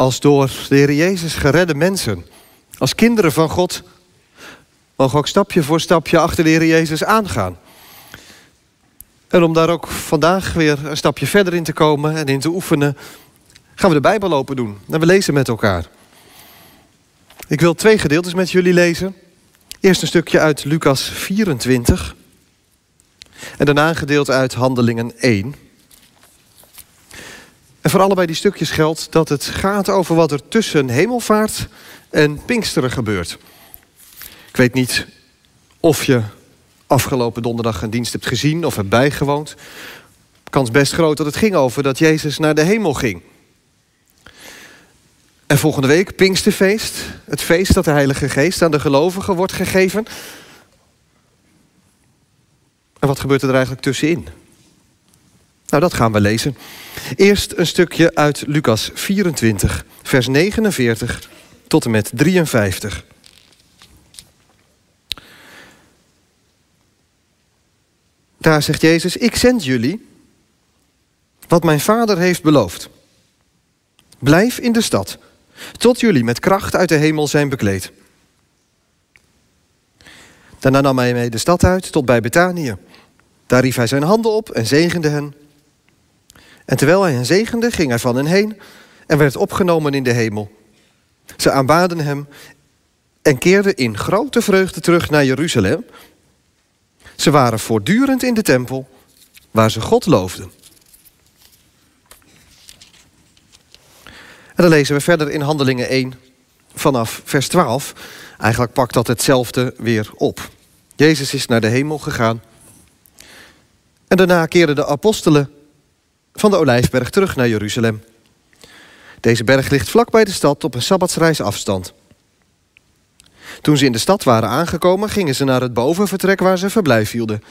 als door de Heer Jezus geredde mensen, als kinderen van God, mogen ook stapje voor stapje achter de Heer Jezus aangaan. En om daar ook vandaag weer een stapje verder in te komen en in te oefenen, gaan we de Bijbel open doen. En we lezen met elkaar. Ik wil twee gedeeltes met jullie lezen. Eerst een stukje uit Lucas 24. En daarna een gedeelte uit Handelingen 1. En voor allebei die stukjes geldt dat het gaat over wat er tussen hemelvaart en Pinksteren gebeurt. Ik weet niet of je afgelopen donderdag een dienst hebt gezien of hebt bijgewoond. Kans best groot dat het ging over dat Jezus naar de hemel ging. En volgende week, Pinksterfeest, het feest dat de Heilige Geest aan de gelovigen wordt gegeven. En wat gebeurt er eigenlijk tussenin? Nou, dat gaan we lezen. Eerst een stukje uit Lucas 24, vers 49 tot en met 53. Daar zegt Jezus: Ik zend jullie wat mijn vader heeft beloofd. Blijf in de stad, tot jullie met kracht uit de hemel zijn bekleed. Daarna nam hij mee de stad uit tot bij Betanië. Daar rief hij zijn handen op en zegende hen. En terwijl hij hen zegende, ging hij van hen heen en werd opgenomen in de hemel. Ze aanbaden hem en keerden in grote vreugde terug naar Jeruzalem. Ze waren voortdurend in de tempel waar ze God loofden. En dan lezen we verder in Handelingen 1 vanaf vers 12. Eigenlijk pakt dat hetzelfde weer op. Jezus is naar de hemel gegaan. En daarna keerden de apostelen van de Olijfberg terug naar Jeruzalem. Deze berg ligt vlak bij de stad op een sabbatsreis afstand. Toen ze in de stad waren aangekomen, gingen ze naar het bovenvertrek waar ze verblijf hielden.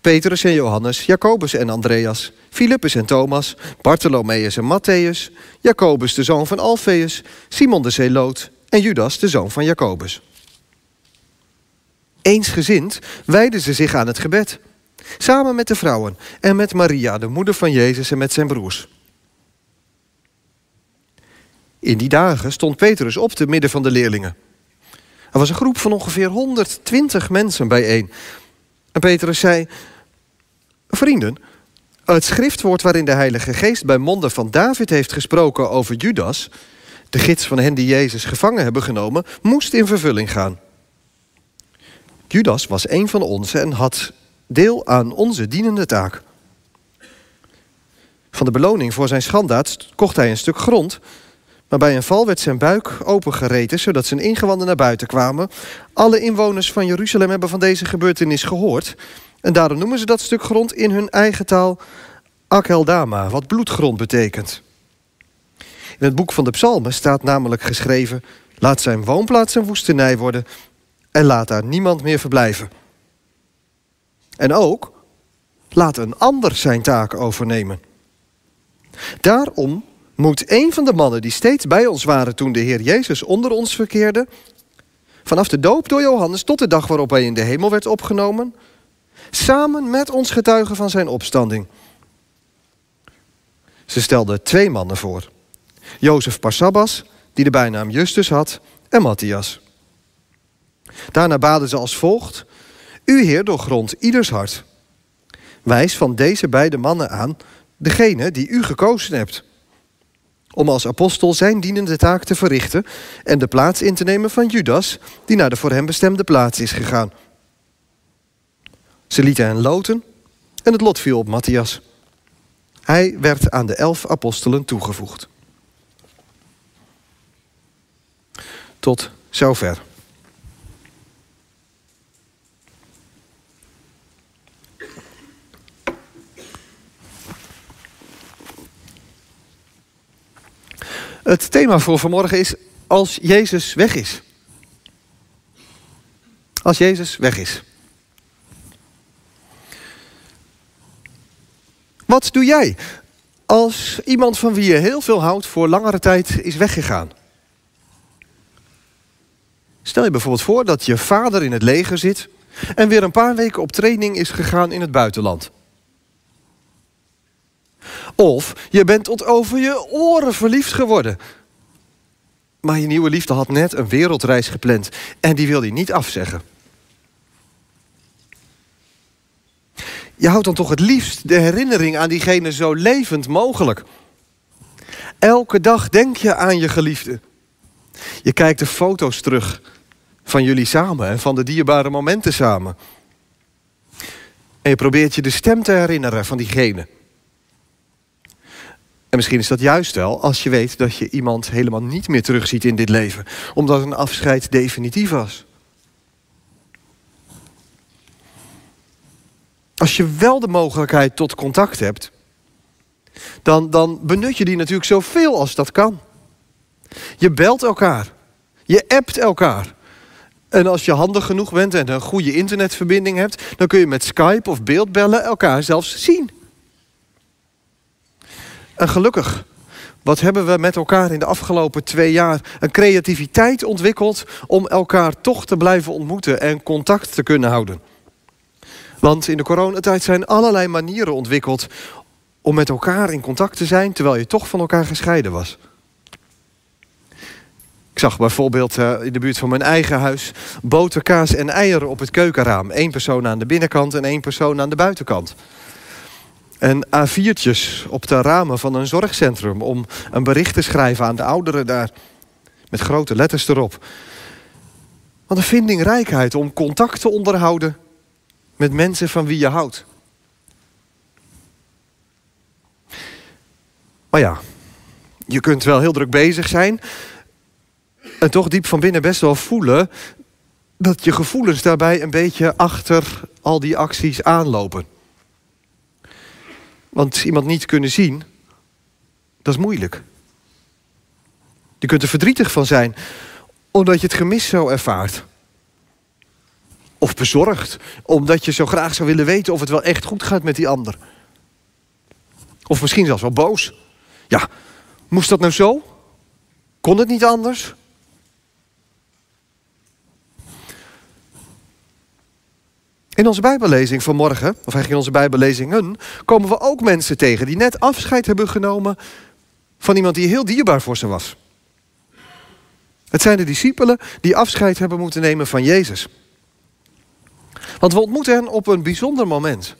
Petrus en Johannes, Jacobus en Andreas, Filippus en Thomas, Bartholomeus en Matthäus, Jacobus de zoon van Alfeus, Simon de Zeeloot en Judas de zoon van Jacobus. Eensgezind wijden ze zich aan het gebed, samen met de vrouwen en met Maria, de moeder van Jezus en met zijn broers. In die dagen stond Petrus op te midden van de leerlingen. Er was een groep van ongeveer 120 mensen bijeen. En Petrus zei: Vrienden, het schriftwoord waarin de Heilige Geest bij monden van David heeft gesproken over Judas, de gids van hen die Jezus gevangen hebben genomen, moest in vervulling gaan. Judas was een van ons en had deel aan onze dienende taak. Van de beloning voor zijn schandaad kocht hij een stuk grond maar bij een val werd zijn buik opengereten, zodat zijn ingewanden naar buiten kwamen. Alle inwoners van Jeruzalem hebben van deze gebeurtenis gehoord. En daarom noemen ze dat stuk grond in hun eigen taal Akeldama, wat bloedgrond betekent. In het boek van de Psalmen staat namelijk geschreven: Laat zijn woonplaats een woestenij worden en laat daar niemand meer verblijven. En ook laat een ander zijn taak overnemen. Daarom moet een van de mannen die steeds bij ons waren toen de Heer Jezus onder ons verkeerde, vanaf de doop door Johannes tot de dag waarop hij in de hemel werd opgenomen, samen met ons getuigen van zijn opstanding. Ze stelden twee mannen voor. Jozef Parsabbas, die de bijnaam Justus had, en Matthias. Daarna baden ze als volgt: U Heer doorgrond ieders hart. Wijs van deze beide mannen aan degene die u gekozen hebt om als apostel zijn dienende taak te verrichten en de plaats in te nemen van Judas, die naar de voor hem bestemde plaats is gegaan. Ze lieten hen loten en het lot viel op Matthias. Hij werd aan de elf apostelen toegevoegd. Tot zover. Het thema voor vanmorgen is als Jezus weg is. Als Jezus weg is. Wat doe jij als iemand van wie je heel veel houdt voor langere tijd is weggegaan? Stel je bijvoorbeeld voor dat je vader in het leger zit en weer een paar weken op training is gegaan in het buitenland. Of je bent tot over je oren verliefd geworden Maar je nieuwe liefde had net een wereldreis gepland en die wil hij niet afzeggen. Je houdt dan toch het liefst de herinnering aan diegene zo levend mogelijk. Elke dag denk je aan je geliefde. Je kijkt de foto's terug van jullie samen en van de dierbare momenten samen. En je probeert je de stem te herinneren van diegene. En misschien is dat juist wel als je weet dat je iemand helemaal niet meer terugziet in dit leven, omdat een afscheid definitief was. Als je wel de mogelijkheid tot contact hebt, dan, dan benut je die natuurlijk zoveel als dat kan. Je belt elkaar, je appt elkaar. En als je handig genoeg bent en een goede internetverbinding hebt, dan kun je met Skype of beeldbellen elkaar zelfs zien. En gelukkig, wat hebben we met elkaar in de afgelopen twee jaar een creativiteit ontwikkeld om elkaar toch te blijven ontmoeten en contact te kunnen houden. Want in de coronatijd zijn allerlei manieren ontwikkeld om met elkaar in contact te zijn terwijl je toch van elkaar gescheiden was. Ik zag bijvoorbeeld uh, in de buurt van mijn eigen huis boter, kaas en eieren op het keukenraam. Eén persoon aan de binnenkant en één persoon aan de buitenkant. En A4'tjes op de ramen van een zorgcentrum om een bericht te schrijven aan de ouderen daar. Met grote letters erop. Wat een vindingrijkheid om contact te onderhouden met mensen van wie je houdt. Maar ja, je kunt wel heel druk bezig zijn. En toch diep van binnen best wel voelen dat je gevoelens daarbij een beetje achter al die acties aanlopen. Want iemand niet kunnen zien, dat is moeilijk. Je kunt er verdrietig van zijn, omdat je het gemis zo ervaart. Of bezorgd, omdat je zo graag zou willen weten of het wel echt goed gaat met die ander. Of misschien zelfs wel boos. Ja, moest dat nou zo? Kon het niet anders? In onze Bijbellezing van morgen, of eigenlijk in onze Bijbellezingen, komen we ook mensen tegen die net afscheid hebben genomen van iemand die heel dierbaar voor ze was. Het zijn de discipelen die afscheid hebben moeten nemen van Jezus. Want we ontmoeten hen op een bijzonder moment.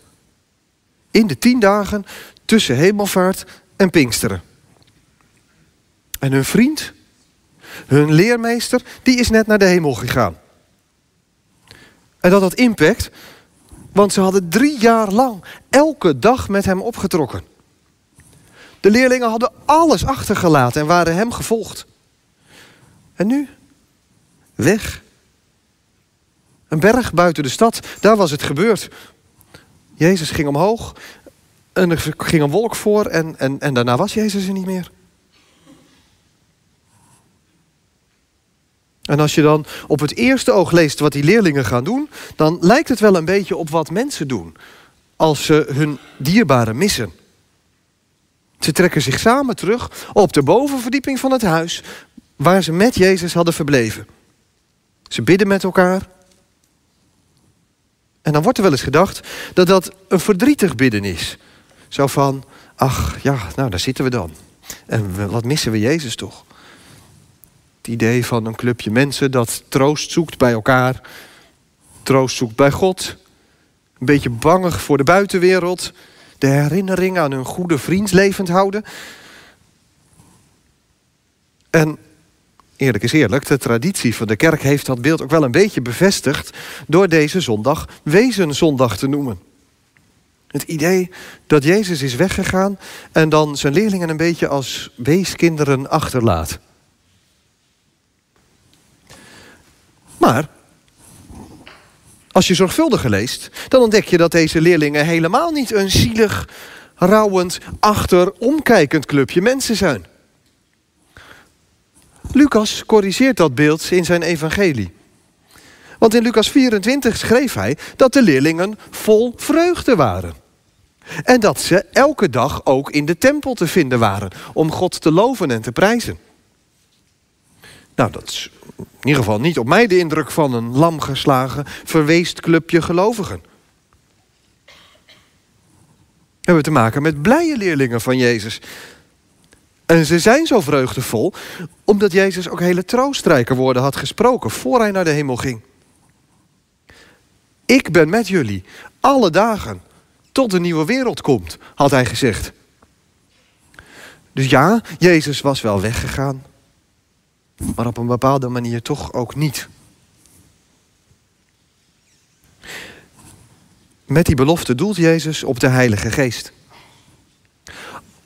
In de tien dagen tussen hemelvaart en Pinksteren. En hun vriend, hun leermeester, die is net naar de hemel gegaan. En dat had impact, want ze hadden drie jaar lang elke dag met hem opgetrokken. De leerlingen hadden alles achtergelaten en waren hem gevolgd. En nu? Weg. Een berg buiten de stad, daar was het gebeurd. Jezus ging omhoog en er ging een wolk voor en, en, en daarna was Jezus er niet meer. En als je dan op het eerste oog leest wat die leerlingen gaan doen, dan lijkt het wel een beetje op wat mensen doen als ze hun dierbaren missen. Ze trekken zich samen terug op de bovenverdieping van het huis waar ze met Jezus hadden verbleven. Ze bidden met elkaar. En dan wordt er wel eens gedacht dat dat een verdrietig bidden is. Zo van, ach ja, nou daar zitten we dan. En wat missen we Jezus toch? Idee van een clubje mensen dat troost zoekt bij elkaar, troost zoekt bij God, een beetje bangig voor de buitenwereld, de herinnering aan hun goede vriend levend houden. En eerlijk is eerlijk, de traditie van de kerk heeft dat beeld ook wel een beetje bevestigd door deze zondag Wezenzondag te noemen. Het idee dat Jezus is weggegaan en dan zijn leerlingen een beetje als weeskinderen achterlaat. Maar als je zorgvuldiger leest, dan ontdek je dat deze leerlingen helemaal niet een zielig, rouwend, achteromkijkend clubje mensen zijn. Lucas corrigeert dat beeld in zijn evangelie. Want in Lucas 24 schreef hij dat de leerlingen vol vreugde waren. En dat ze elke dag ook in de tempel te vinden waren om God te loven en te prijzen. Nou, dat is in ieder geval niet op mij de indruk van een lam geslagen, verweest clubje gelovigen. We hebben te maken met blije leerlingen van Jezus. En ze zijn zo vreugdevol omdat Jezus ook hele troostrijke woorden had gesproken voor hij naar de hemel ging. Ik ben met jullie alle dagen tot de nieuwe wereld komt, had hij gezegd. Dus ja, Jezus was wel weggegaan, maar op een bepaalde manier toch ook niet. Met die belofte doelt Jezus op de Heilige Geest.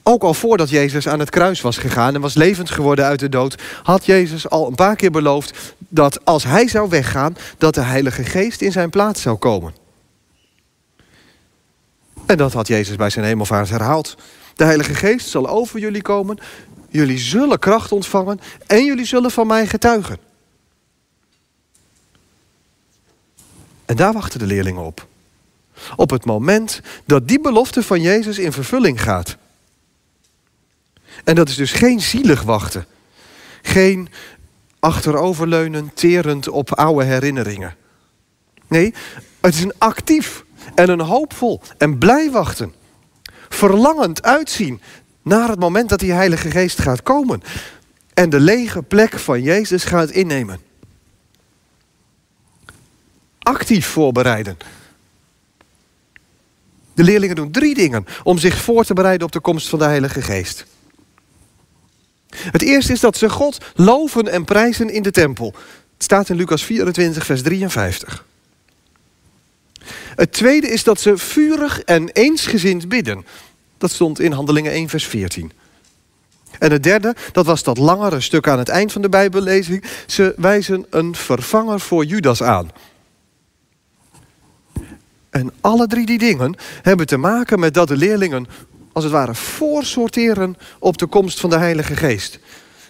Ook al voordat Jezus aan het kruis was gegaan en was levend geworden uit de dood, had Jezus al een paar keer beloofd dat als hij zou weggaan, dat de Heilige Geest in zijn plaats zou komen. En dat had Jezus bij zijn hemelvaart herhaald. De Heilige Geest zal over jullie komen, jullie zullen kracht ontvangen en jullie zullen van mij getuigen. En daar wachten de leerlingen op. Op het moment dat die belofte van Jezus in vervulling gaat. En dat is dus geen zielig wachten. Geen achteroverleunen, terend op oude herinneringen. Nee, het is een actief en een hoopvol en blij wachten. Verlangend uitzien naar het moment dat die Heilige Geest gaat komen. En de lege plek van Jezus gaat innemen. Actief voorbereiden. De leerlingen doen drie dingen om zich voor te bereiden op de komst van de Heilige Geest. Het eerste is dat ze God loven en prijzen in de tempel. Het staat in Lucas 24, vers 53. Het tweede is dat ze vurig en eensgezind bidden. Dat stond in Handelingen 1, vers 14. En het derde, dat was dat langere stuk aan het eind van de Bijbellezing. Ze wijzen een vervanger voor Judas aan. En alle drie die dingen hebben te maken met dat de leerlingen als het ware voorsorteren op de komst van de Heilige Geest.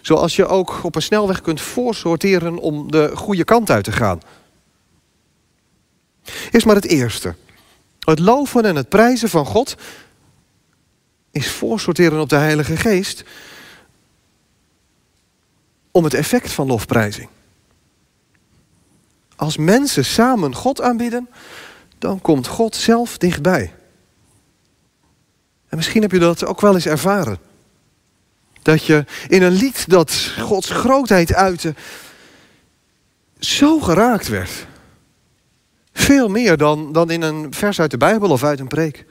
Zoals je ook op een snelweg kunt voorsorteren om de goede kant uit te gaan. Eerst maar het eerste. Het loven en het prijzen van God is voorsorteren op de Heilige Geest om het effect van lofprijzing. Als mensen samen God aanbidden, dan komt God zelf dichtbij. En misschien heb je dat ook wel eens ervaren. Dat je in een lied dat Gods grootheid uitte, zo geraakt werd. Veel meer dan, dan in een vers uit de Bijbel of uit een preek.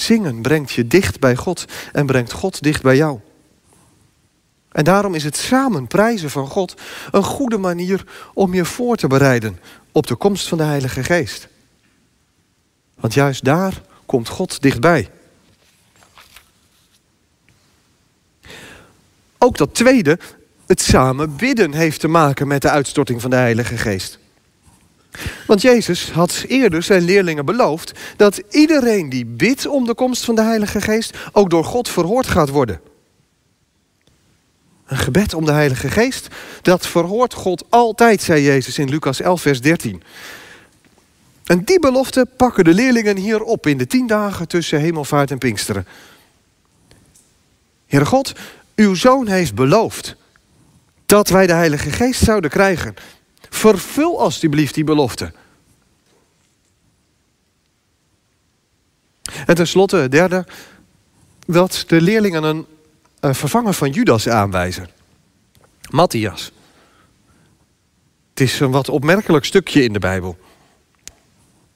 Zingen brengt je dicht bij God en brengt God dicht bij jou. En daarom is het samen prijzen van God een goede manier om je voor te bereiden op de komst van de Heilige Geest. Want juist daar komt God dichtbij. Ook dat tweede, het samen bidden, heeft te maken met de uitstorting van de Heilige Geest. Want Jezus had eerder zijn leerlingen beloofd dat iedereen die bidt om de komst van de Heilige Geest ook door God verhoord gaat worden. Een gebed om de Heilige Geest, dat verhoort God altijd, zei Jezus in Lucas 11, vers 13. En die belofte pakken de leerlingen hier op in de tien dagen tussen hemelvaart en Pinksteren. Heere God, uw zoon heeft beloofd dat wij de Heilige Geest zouden krijgen. Vervul alstublieft die belofte. En tenslotte, derde, dat de leerlingen een, vervanger van Judas aanwijzen. Matthias. Het is een wat opmerkelijk stukje in de Bijbel.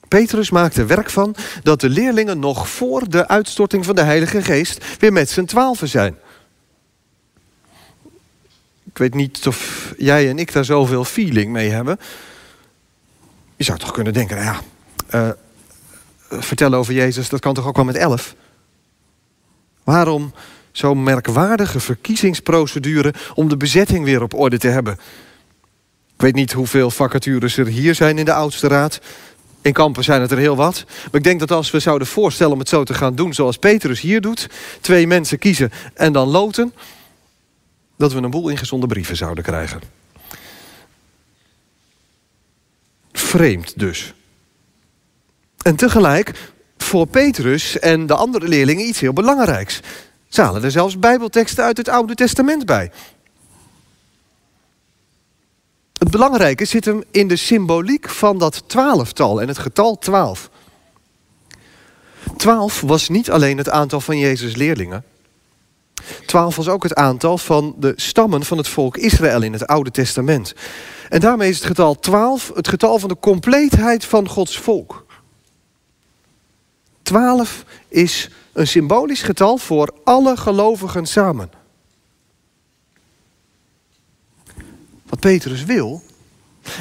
Petrus maakte werk van dat de leerlingen nog voor de uitstorting van de Heilige Geest weer met z'n twaalfen zijn. Ik weet niet of jij en ik daar zoveel feeling mee hebben. Je zou toch kunnen denken, nou ja, uh, vertellen over Jezus, dat kan toch ook wel met elf? Waarom zo'n merkwaardige verkiezingsprocedure om de bezetting weer op orde te hebben? Ik weet niet hoeveel vacatures er hier zijn in de oudste raad. In kampen zijn het er heel wat. Maar ik denk dat als we zouden voorstellen om het zo te gaan doen zoals Petrus hier doet, twee mensen kiezen en dan loten, dat we een boel ingezonde brieven zouden krijgen. Vreemd dus. En tegelijk voor Petrus en de andere leerlingen iets heel belangrijks. Ze halen er zelfs bijbelteksten uit het Oude Testament bij. Het belangrijke zit hem in de symboliek van dat twaalftal en het getal twaalf. Twaalf was niet alleen het aantal van Jezus' leerlingen, Twaalf was ook het aantal van de stammen van het volk Israël in het Oude Testament. En daarmee is het getal 12 het getal van de compleetheid van Gods volk. 12 is een symbolisch getal voor alle gelovigen samen. Wat Petrus wil,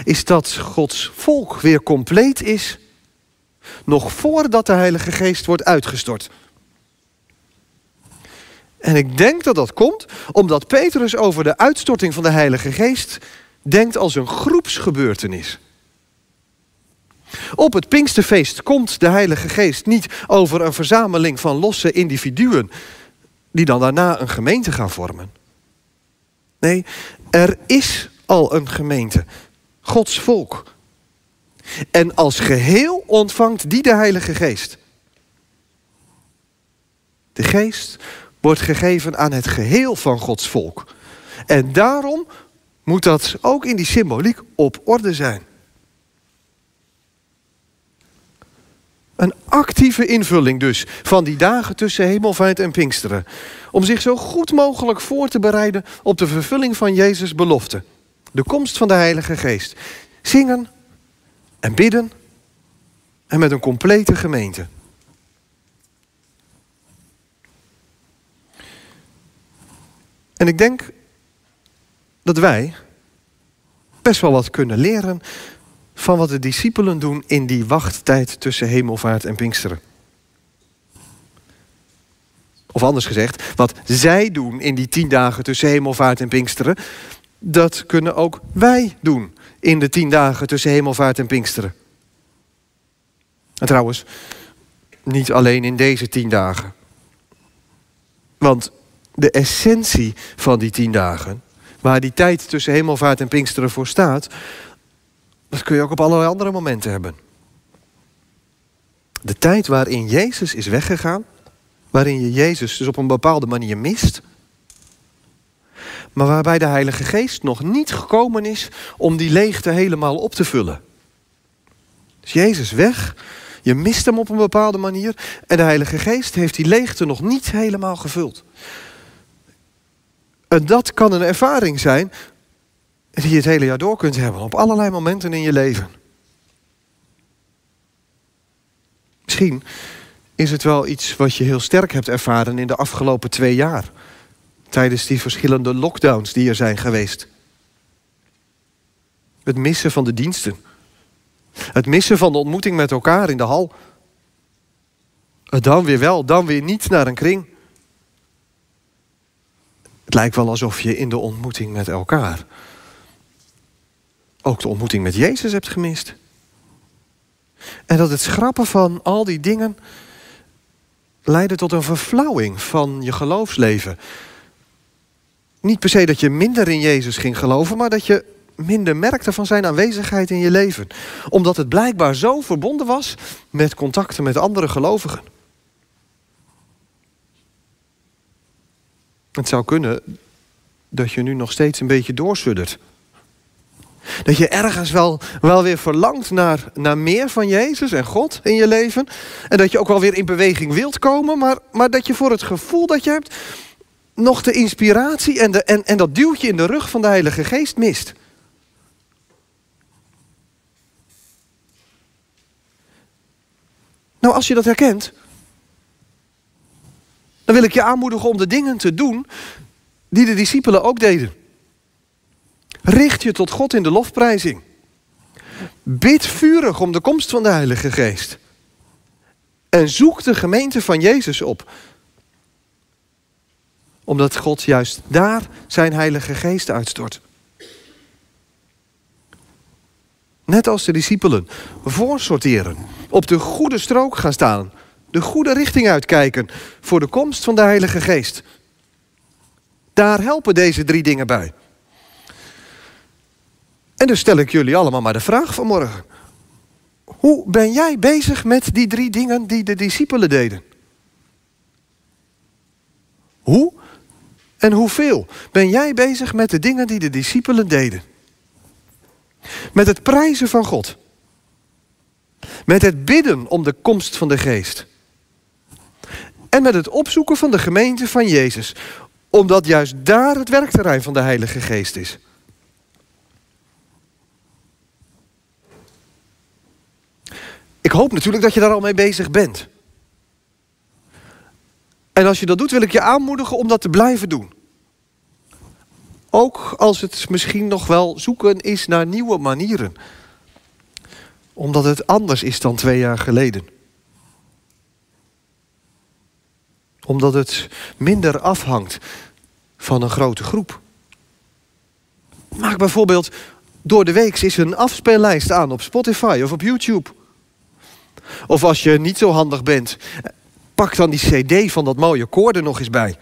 is dat Gods volk weer compleet is, nog voordat de Heilige Geest wordt uitgestort. En ik denk dat dat komt omdat Petrus over de uitstorting van de Heilige Geest denkt als een groepsgebeurtenis. Op het Pinksterfeest komt de Heilige Geest niet over een verzameling van losse individuen die dan daarna een gemeente gaan vormen. Nee, er is al een gemeente, Gods volk. En als geheel ontvangt die de Heilige Geest. De Geest wordt gegeven aan het geheel van Gods volk. En daarom moet dat ook in die symboliek op orde zijn. Een actieve invulling dus van die dagen tussen hemelvaart en Pinksteren. Om zich zo goed mogelijk voor te bereiden op de vervulling van Jezus' belofte. De komst van de Heilige Geest. Zingen en bidden en met een complete gemeente. En ik denk dat wij best wel wat kunnen leren van wat de discipelen doen in die wachttijd tussen hemelvaart en Pinksteren. Of anders gezegd, wat zij doen in die tien dagen tussen hemelvaart en Pinksteren, dat kunnen ook wij doen in de tien dagen tussen hemelvaart en Pinksteren. En trouwens, niet alleen in deze tien dagen. Want de essentie van die tien dagen, waar die tijd tussen hemelvaart en Pinksteren voor staat, dat kun je ook op allerlei andere momenten hebben. De tijd waarin Jezus is weggegaan, waarin je Jezus dus op een bepaalde manier mist, maar waarbij de Heilige Geest nog niet gekomen is om die leegte helemaal op te vullen. Dus Jezus weg, je mist hem op een bepaalde manier en de Heilige Geest heeft die leegte nog niet helemaal gevuld. En dat kan een ervaring zijn die je het hele jaar door kunt hebben, op allerlei momenten in je leven. Misschien is het wel iets wat je heel sterk hebt ervaren in de afgelopen twee jaar. Tijdens die verschillende lockdowns die er zijn geweest. Het missen van de diensten. Het missen van de ontmoeting met elkaar in de hal. Dan weer wel, dan weer niet naar een kring. Het lijkt wel alsof je in de ontmoeting met elkaar ook de ontmoeting met Jezus hebt gemist. En dat het schrappen van al die dingen leidde tot een verflauwing van je geloofsleven. Niet per se dat je minder in Jezus ging geloven, maar dat je minder merkte van zijn aanwezigheid in je leven. Omdat het blijkbaar zo verbonden was met contacten met andere gelovigen. Het zou kunnen dat je nu nog steeds een beetje doorsuddert. Dat je ergens wel, wel weer verlangt naar, naar meer van Jezus en God in je leven. En dat je ook wel weer in beweging wilt komen, maar, maar dat je voor het gevoel dat je hebt nog de inspiratie en, de, en, en dat duwtje in de rug van de Heilige Geest mist. Nou, als je dat herkent, dan wil ik je aanmoedigen om de dingen te doen die de discipelen ook deden. Richt je tot God in de lofprijzing. Bid vurig om de komst van de Heilige Geest. En zoek de gemeente van Jezus op. Omdat God juist daar zijn Heilige Geest uitstort. Net als de discipelen voorsorteren, op de goede strook gaan staan, de goede richting uitkijken voor de komst van de Heilige Geest. Daar helpen deze drie dingen bij. En dus stel ik jullie allemaal maar de vraag vanmorgen. Hoe ben jij bezig met die drie dingen die de discipelen deden? Hoe en hoeveel ben jij bezig met de dingen die de discipelen deden? Met het prijzen van God. Met het bidden om de komst van de geest. En met het opzoeken van de gemeente van Jezus. Omdat juist daar het werkterrein van de Heilige Geest is. Ik hoop natuurlijk dat je daar al mee bezig bent. En als je dat doet, wil ik je aanmoedigen om dat te blijven doen. Ook als het misschien nog wel zoeken is naar nieuwe manieren. Omdat het anders is dan twee jaar geleden. Omdat het minder afhangt van een grote groep. Maak bijvoorbeeld door de week is een afspeellijst aan op Spotify of op YouTube. Of als je niet zo handig bent, pak dan die cd van dat mooie koor er nog eens bij.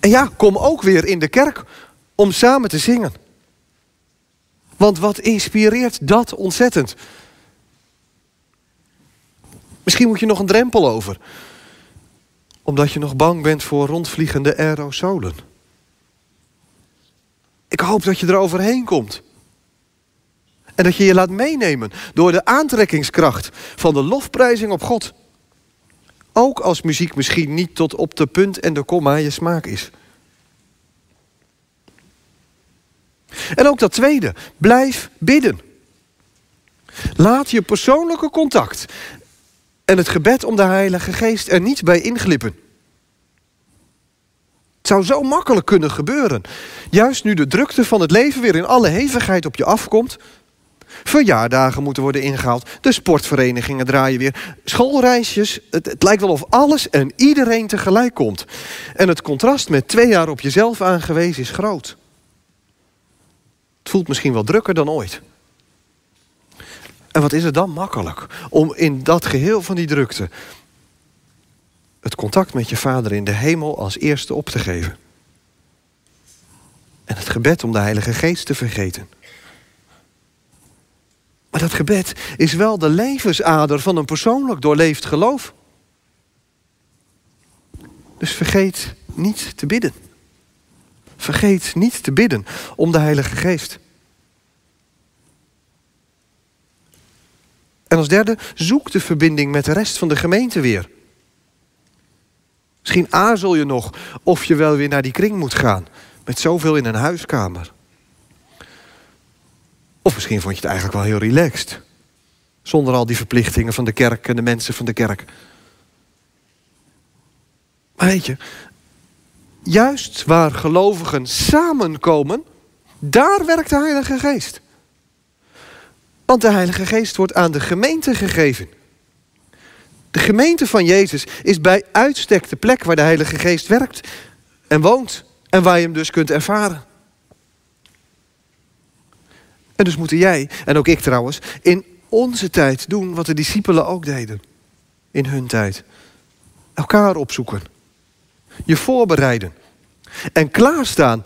En ja, kom ook weer in de kerk om samen te zingen. Want wat inspireert dat ontzettend? Misschien moet je nog een drempel over. Omdat je nog bang bent voor rondvliegende aerosolen. Ik hoop dat je er overheen komt. En dat je je laat meenemen door de aantrekkingskracht van de lofprijzing op God. Ook als muziek misschien niet tot op de punt en de komma je smaak is. En ook dat tweede, blijf bidden. Laat je persoonlijke contact en het gebed om de Heilige Geest er niet bij inglippen. Het zou zo makkelijk kunnen gebeuren. Juist nu de drukte van het leven weer in alle hevigheid op je afkomt. Verjaardagen moeten worden ingehaald. De sportverenigingen draaien weer. Schoolreisjes. Het, het, lijkt wel of alles en iedereen tegelijk komt. En het contrast met twee jaar op jezelf aangewezen is groot. Het voelt misschien wel drukker dan ooit. En wat is het dan makkelijk om in dat geheel van die drukte het contact met je vader in de hemel als eerste op te geven. En het gebed om de Heilige Geest te vergeten. Maar dat gebed is wel de levensader van een persoonlijk doorleefd geloof. Dus vergeet niet te bidden. Vergeet niet te bidden om de Heilige Geest. En als derde, zoek de verbinding met de rest van de gemeente weer. Misschien aarzel je nog of je wel weer naar die kring moet gaan. Met zoveel in een huiskamer. Of misschien vond je het eigenlijk wel heel relaxed. Zonder al die verplichtingen van de kerk en de mensen van de kerk. Maar weet je, juist waar gelovigen samenkomen, daar werkt de Heilige Geest. Want de Heilige Geest wordt aan de gemeente gegeven. De gemeente van Jezus is bij uitstek de plek waar de Heilige Geest werkt en woont en waar je hem dus kunt ervaren. En dus moeten jij, en ook ik trouwens, in onze tijd doen wat de discipelen ook deden. In hun tijd. Elkaar opzoeken. Je voorbereiden. En klaarstaan.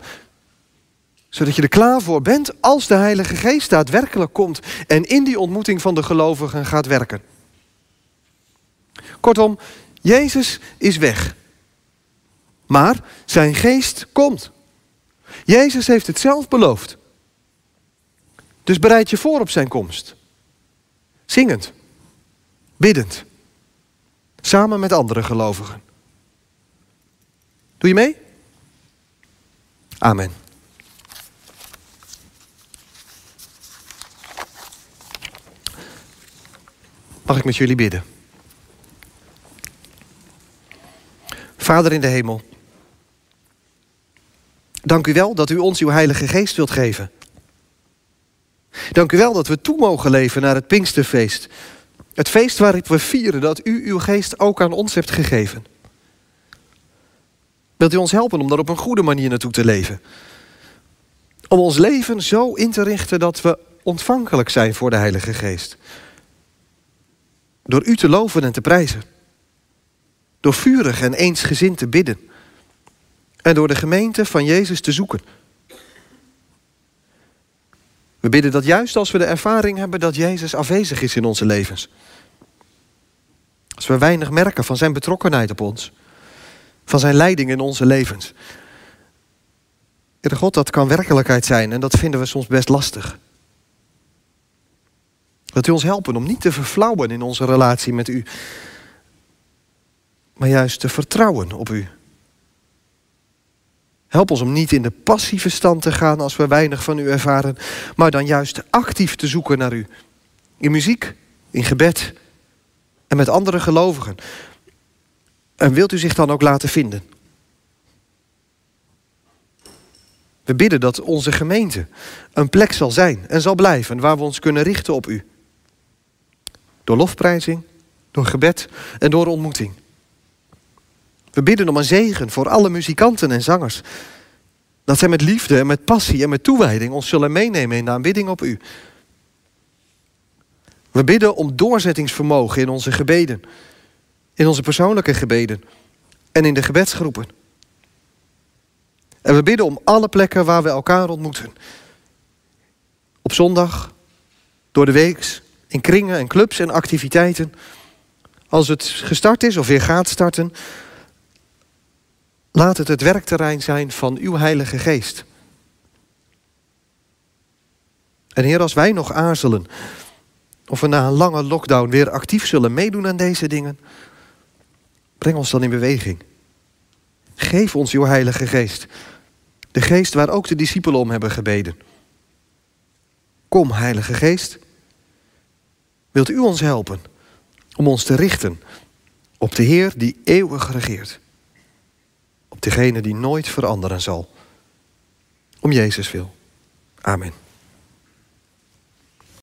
Zodat je er klaar voor bent als de Heilige Geest daadwerkelijk komt en in die ontmoeting van de gelovigen gaat werken. Kortom, Jezus is weg. Maar zijn geest komt. Jezus heeft het zelf beloofd. Dus bereid je voor op zijn komst. Zingend. Biddend. Samen met andere gelovigen. Doe je mee? Amen. Mag ik met jullie bidden? Vader in de hemel, dank u wel dat u ons uw Heilige Geest wilt geven. Dank u wel dat we toe mogen leven naar het Pinksterfeest. Het feest waarop we vieren dat u uw geest ook aan ons hebt gegeven. Wilt u ons helpen om daar op een goede manier naartoe te leven? Om ons leven zo in te richten dat we ontvankelijk zijn voor de Heilige Geest. Door u te loven en te prijzen. Door vurig en eensgezind te bidden. En door de gemeente van Jezus te zoeken. We bidden dat juist als we de ervaring hebben dat Jezus afwezig is in onze levens. Als we weinig merken van zijn betrokkenheid op ons. Van zijn leiding in onze levens. Heer God, dat kan werkelijkheid zijn en dat vinden we soms best lastig. Dat u ons helpen om niet te verflauwen in onze relatie met u. Maar juist te vertrouwen op u Help ons om niet in de passieve stand te gaan als we weinig van u ervaren, maar dan juist actief te zoeken naar u. In muziek, in gebed en met andere gelovigen. En wilt u zich dan ook laten vinden? We bidden dat onze gemeente een plek zal zijn en zal blijven waar we ons kunnen richten op u. Door lofprijzing, door gebed en door ontmoeting. We bidden om een zegen voor alle muzikanten en zangers. Dat zij met liefde en met passie en met toewijding ons zullen meenemen in de aanbidding op u. We bidden om doorzettingsvermogen in onze gebeden, in onze persoonlijke gebeden en in de gebedsgroepen. En we bidden om alle plekken waar we elkaar ontmoeten. Op zondag, door de week, in kringen en clubs en activiteiten. Als het gestart is of weer gaat starten, laat het het werkterrein zijn van uw Heilige Geest. En Heer, als wij nog aarzelen of we na een lange lockdown weer actief zullen meedoen aan deze dingen, breng ons dan in beweging. Geef ons uw Heilige Geest. De geest waar ook de discipelen om hebben gebeden. Kom, Heilige Geest. Wilt u ons helpen om ons te richten op de Heer die eeuwig regeert? Op degene die nooit veranderen zal. Om Jezus wil. Amen.